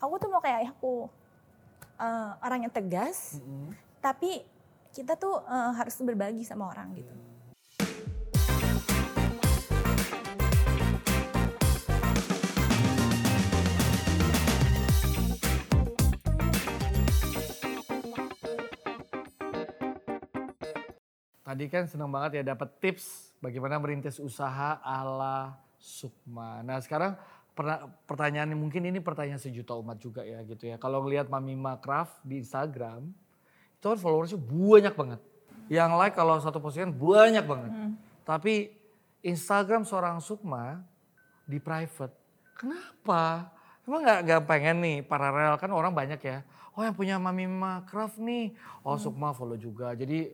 aku tuh mau kayak ayahku Eh, orang yang tegas Mm-mm. tapi kita tuh eh, harus berbagi sama orang gitu Tadi kan senang banget ya dapat tips bagaimana merintis usaha ala Sukma. Nah sekarang pertanyaan mungkin ini pertanyaan sejuta umat juga ya gitu ya. Kalau ngelihat Mami Craft di Instagram itu kan followersnya banyak banget. Yang like kalau satu postingan banyak banget. Hmm. Tapi Instagram seorang Sukma di private. Kenapa? Emang nggak nggak pengen nih paralel kan orang banyak ya. Oh yang punya Mami Craft nih. Oh Sukma follow juga. Jadi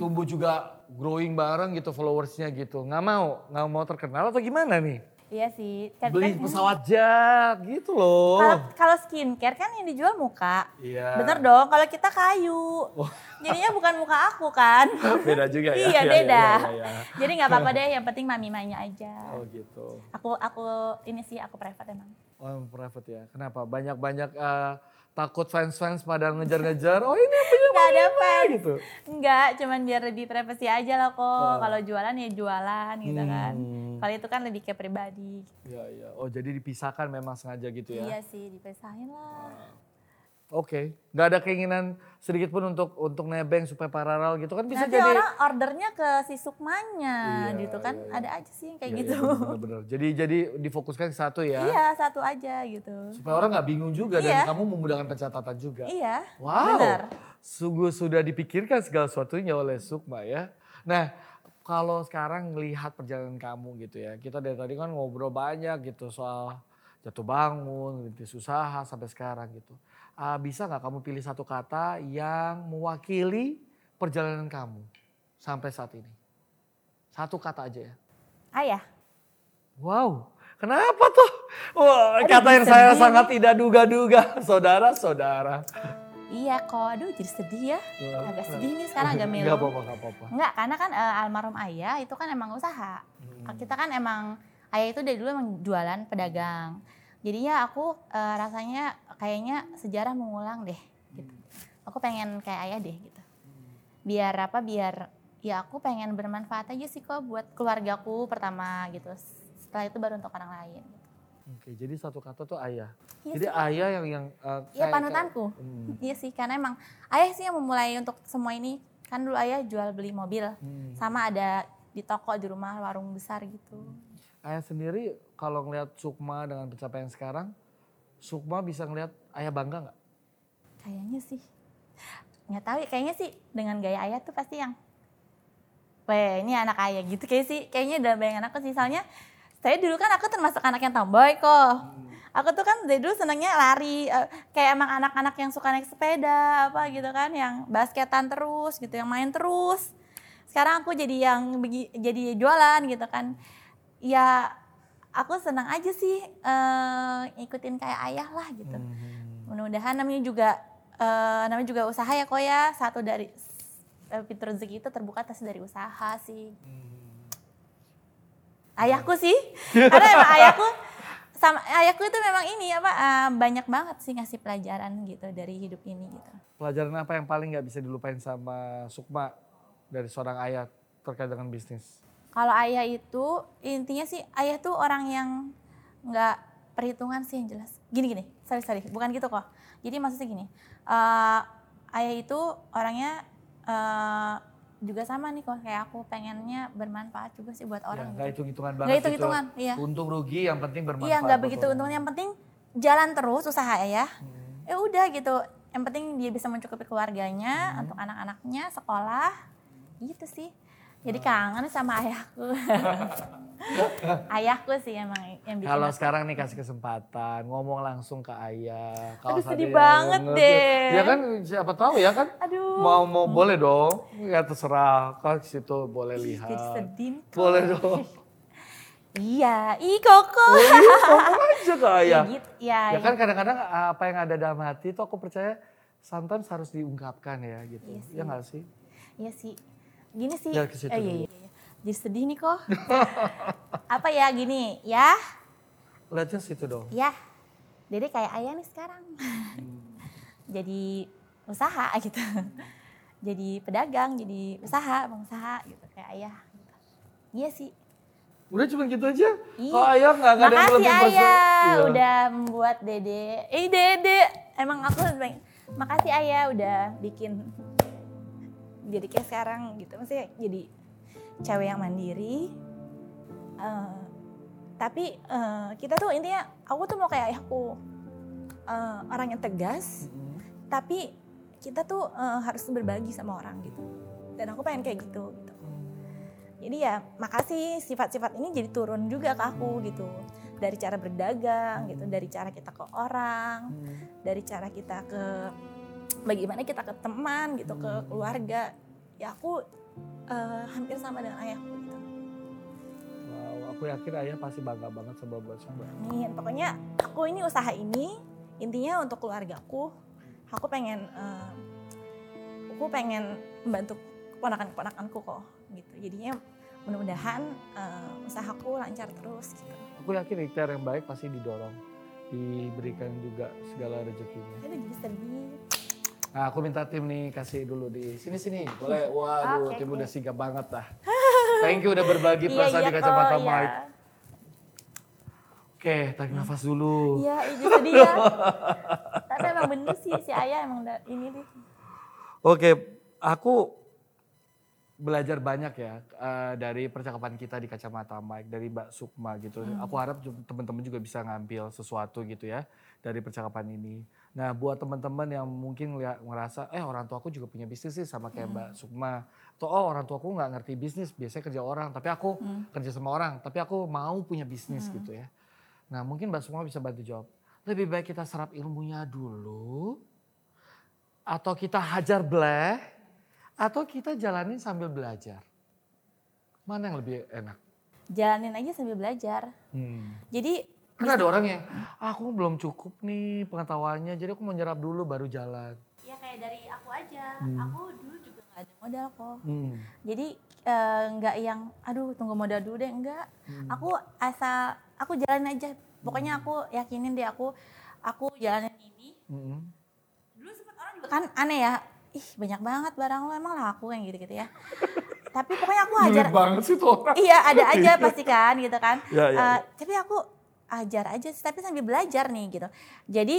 tumbuh juga growing bareng gitu followersnya gitu. Nggak mau, nggak mau terkenal atau gimana nih? Iya sih Kan- Beli kan- pesawat jet gitu loh. kalau kalau skincare kan yang dijual muka Iya. bener dong kalau kita kayu Oh. jadinya bukan muka aku kan Beda juga ya. Iya, beda. iya, iya. jadi nggak apa-apa deh yang penting mami manya aja Oh gitu. aku aku ini sih aku private emang Oh private ya. Kenapa? Banyak-banyak eh, takut fans-fans pada ngejar-ngejar. Oh ini punya Nggak ada fans. gitu. Enggak, cuman biar lebih privasi aja lah kok. Oh. Kalau jualan ya jualan gitu kan. Hmm. Kalau itu kan lebih ke pribadi. Iya iya. Oh jadi dipisahkan memang sengaja gitu ya. Iya sih, dipisahin lah. Oke. Nggak ada keinginan sedikit pun untuk untuk nebeng supaya paralel gitu kan bisa Nanti jadi. orang ordernya ke si Sukmanya Iya, gitu kan. iya, iya. Ada aja sih yang kayak Iya, gitu. iya, bener-bener. Jadi jadi difokuskan ke satu ya. Iya, satu aja gitu. Supaya orang nggak bingung juga Iya. dan kamu memudahkan pencatatan juga. Iya. Wow, Benar. sungguh sudah dipikirkan segala sesuatunya oleh Sukma ya. Nah, kalau sekarang melihat perjalanan kamu gitu ya, kita dari tadi kan ngobrol banyak gitu soal jatuh bangun, rintis usaha sampai sekarang gitu. Ah, bisa nggak kamu pilih satu kata yang mewakili perjalanan kamu sampai saat ini? Satu kata aja ya. Ayah. Wow, kenapa tuh? Wah, Aduh, kata yang saya sangat tidak duga-duga, saudara-saudara. Iya kok, aduh jadi sedih ya. Agak sedih nih sekarang agak melo. Gak apa-apa, gak apa-apa. Enggak, karena kan eh, almarhum ayah itu kan emang usaha. Hmm. Kita kan emang ayah itu dari dulu emang jualan pedagang. Jadinya aku eh, rasanya kayaknya sejarah mengulang deh. Gitu. Aku pengen kayak ayah deh gitu. Biar apa? Biar ya aku pengen bermanfaat aja sih kok buat keluargaku pertama gitu. Setelah itu baru untuk orang lain. Oke, jadi satu kata tuh ayah. Iya jadi sih. ayah yang yang uh, Iya panutanku. kayak- Hmm, Iya sih, karena emang ayah sih yang memulai untuk semua ini. Kan dulu ayah jual beli mobil. hmm. Sama ada di toko di rumah warung besar gitu. Ayah sendiri kalau ngelihat Sukma dengan pencapaian sekarang, Sukma bisa ngelihat ayah bangga nggak? Kayaknya sih. Nggak tahu ya, kayaknya sih dengan gaya ayah tuh pasti yang Weh, ini anak ayah gitu kayak sih. Kayaknya dalam bayangan aku sih. Soalnya saya dulu kan aku termasuk anak yang tomboy kok. Aku tuh kan dari dulu senangnya lari. eh, kayak emang anak-anak yang suka naik sepeda apa gitu kan. Yang basketan terus gitu, yang main terus. Sekarang aku jadi yang jadi jualan gitu kan. Ya aku senang aja sih eh, ngikutin kayak ayah lah gitu Hmm. mudah-mudahan namanya juga eh, namanya juga usaha ya kok ya satu dari pintu rezeki itu terbuka atas dari usaha sih ayahku sih. Karena emang ayahku sama ayahku itu memang ini apa eh, banyak banget sih ngasih pelajaran gitu dari hidup ini gitu. Pelajaran apa yang paling nggak bisa dilupain sama Sukma dari seorang ayah terkait dengan bisnis? kalau ayah itu intinya sih ayah tuh orang yang nggak perhitungan sih yang jelas. Gini gini sorry sorry bukan gitu kok. Jadi maksudnya gini eh, ayah itu orangnya eh, juga sama nih kok kayak aku pengennya bermanfaat juga sih buat orang ya, gitu. hitung-hitungan banget. Nggak hitung-hitungan, gitu. iya. Untung rugi yang penting bermanfaat. iya nggak begitu untungnya yang penting jalan terus usaha ayah Hmm. ya udah gitu yang penting dia bisa mencukupi keluarganya Hmm. untuk anak-anaknya sekolah gitu sih jadi Ah. kangen sama ayahku ayahku sih emang yang bikin Kalau sekarang nih kasih kesempatan ngomong langsung ke ayah. Kalau Aduh, sedih banget deh. Ya kan siapa tahu ya kan. aduh Mau mau boleh dong. Ya terserah. Kalau situ boleh ih, lihat. jadi sedih. Boleh dong. iya ih koko Oh iya, ngomong aja ke ayah. ya gitu ya, Ya kan kadang-kadang apa yang ada dalam hati itu aku percaya sometimes harus diungkapkan ya gitu. Iya sih. ya nggak sih? iya sih gini sih Ya, ke situ eh, iya, iya, iya. jadi sedih nih kok apa ya gini ya Lihatnya situ dong. ya Jadi kayak ayah nih sekarang. jadi usaha gitu. jadi pedagang, jadi usaha, pengusaha gitu kayak ayah. Gitu. Iya sih. Udah cuma gitu aja? Iya. Kalau ayah nggak ada yang Makasih lebih ayah Iya. udah membuat dede. Eh dede, emang aku makasih ayah udah bikin jadi kayak sekarang gitu. Maksudnya jadi cewek yang mandiri. Eh, tapi eh, kita tuh intinya aku tuh mau kayak ayahku Eh, orang yang tegas. Mm-mm. Tapi kita tuh eh, harus berbagi sama orang gitu. Dan aku pengen kayak gitu. gitu. Jadi ya makasih sifat-sifat ini jadi turun juga ke aku gitu. Dari cara berdagang gitu, dari cara kita ke orang, Hmm. dari cara kita ke bagaimana kita ke teman gitu, ke keluarga. Ya aku eh, hampir sama dengan ayahku gitu. Wow, aku yakin ayah pasti bangga banget sama buat Sumba. Amin. Pokoknya aku ini usaha ini intinya untuk keluargaku. Aku pengen eh, aku pengen membantu keponakan-keponakanku kok gitu. Jadinya mudah-mudahan eh, usahaku lancar terus gitu. Aku yakin ikhtiar yang baik pasti didorong, diberikan juga segala rezekinya. Aduh jadi sedih. Nah, aku minta tim nih kasih dulu di sini sini. Boleh? Waduh, Oke, tim oke. udah sigap banget dah. Thank you udah berbagi perasaan di kok, kacamata iya. Mike. Oke, tarik nafas dulu. Iya, iya sedih ya. Tapi emang bener sih si ayah emang ini deh. Oke, aku belajar banyak ya eh, dari percakapan kita di kacamata Mike dari Mbak Sukma gitu. Aku harap teman-teman juga bisa ngambil sesuatu gitu ya dari percakapan ini. Nah, buat teman-teman yang mungkin lihat ngerasa eh orang tua aku juga punya bisnis sih sama kayak Mbak Sukma. Atau oh orang tua aku nggak ngerti bisnis, biasanya kerja orang, tapi aku kerja sama orang, tapi aku mau punya bisnis gitu ya. Nah, mungkin Mbak Sukma bisa bantu jawab. Lebih baik kita serap ilmunya dulu atau kita hajar bleh, atau kita jalanin sambil belajar. Mana yang lebih enak? Jalanin aja sambil belajar. Jadi Kan ada orang yang, "Ah, aku belum cukup nih pengetahuannya, jadi aku mau nyerap dulu baru jalan. ya kayak dari aku aja. Hmm. Aku dulu juga nggak ada modal kok. Hmm. Jadi eh, nggak yang aduh tunggu modal dulu deh enggak. Aku asal aku jalanin aja. Pokoknya aku yakinin deh aku aku jalanin ini. Mm-mm. Dulu sempat orang juga kan aneh ya. Ih banyak banget barang lo emang laku yang gitu-gitu ya. Tapi pokoknya aku ajar. Banget sih tuh orang. iya ada aja pasti kan gitu kan. Ya, ya, Eh, tapi aku ajar aja sih tapi sambil belajar nih gitu. Jadi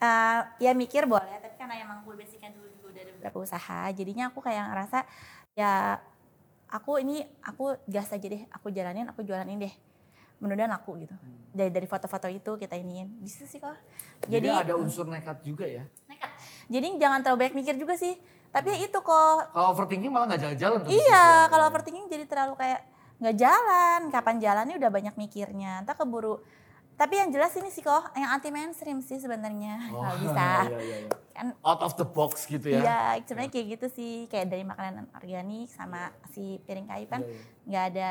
eh, ya mikir boleh tapi karena emang gue basicnya dulu juga udah ada beberapa usaha jadinya aku kayak ngerasa ya aku ini aku gas aja deh aku jalanin aku jualanin deh mudah-mudahan aku gitu dari dari foto-foto itu kita iniin bisa sih kok Jadi, jadi ada unsur nekat juga ya. Jadi jangan terlalu banyak mikir juga sih tapi ya itu kok Kalau overthinking malah nggak jalan-jalan. Iya, bisnisnya. kalau overthinking jadi terlalu kayak nggak jalan. Kapan jalannya udah banyak mikirnya. Entah keburu. Tapi yang jelas ini sih kok, yang anti mainstream sih sebenarnya Oh, kalau bisa. iya, iya, iya. Kan Out of the box gitu ya. Iya, sebenarnya kayak gitu sih. Kayak dari makanan organik sama si piring kayu kan Iya, iya. nggak ada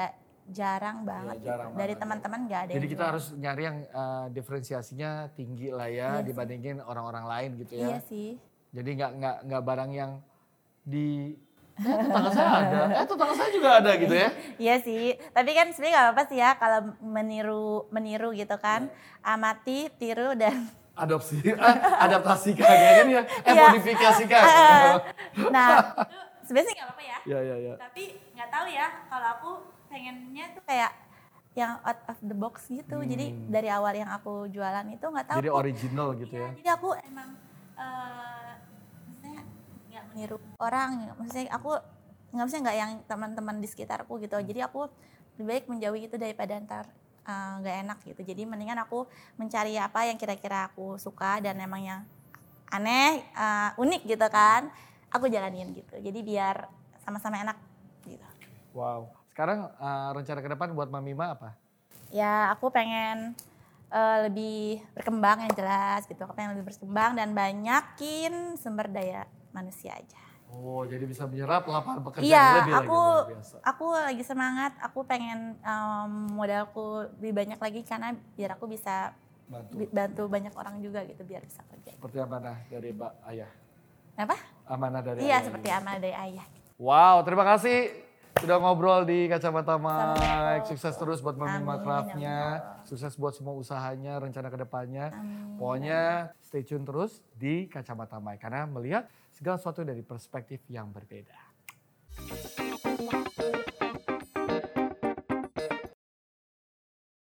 jarang banget. gitu. jarang dari banget, teman-teman nggak ada. Jadi yang kita jual. harus nyari yang eh, diferensiasinya tinggi lah ya Iya dibandingin orang-orang lain gitu ya. Iya sih. Jadi nggak nggak nggak barang yang di eh, tetangga saya ada, eh tetangga saya juga ada gitu ya. Iya sih, tapi kan sebenarnya nggak apa-apa sih ya kalau meniru meniru gitu kan, Iya. amati, tiru dan Adopsi, eh, adaptasikan ya kan ya, eh Iya. modifikasikan. nah itu sebenarnya nggak apa-apa ya. Ya ya ya. Tapi nggak tahu ya kalau aku pengennya tuh kayak yang out of the box gitu. Jadi dari awal yang aku jualan itu nggak tahu. Hmm. Jadi original gitu Iya, ya. Jadi aku emang eh maksudnya nggak meniru orang. Maksudnya aku nggak maksudnya nggak yang teman-teman di sekitarku gitu. Hmm. Jadi aku lebih baik menjauhi itu daripada ntar eh, nggak enak gitu. Jadi mendingan aku mencari apa yang kira-kira aku suka dan emang yang aneh, eh, unik gitu kan. Aku jalanin gitu. Jadi biar sama-sama enak gitu. Wow. Sekarang eh, rencana ke depan buat Mamima apa? Ya aku pengen eh, lebih berkembang yang jelas gitu. Aku pengen lebih berkembang dan banyakin sumber daya manusia aja. Oh, jadi bisa menyerap lapangan pekerjaan Iya, lebih aku lagi biasa. aku lagi semangat. Aku pengen em, modalku lebih banyak lagi karena biar aku bisa Bantu. bantu banyak orang juga gitu biar bisa kerja. Seperti amanah dari Pak Ayah. Apa? Amanah dari Iya Ayah seperti juga. amal dari ayah. Wow, terima kasih sudah ngobrol di Kacamata Mike. Sukses terus buat Mami amin. Sukses buat semua usahanya, rencana ke depannya. Amin. Pokoknya stay tune terus di Kacamata Mike. Karena melihat segala sesuatu dari perspektif yang berbeda.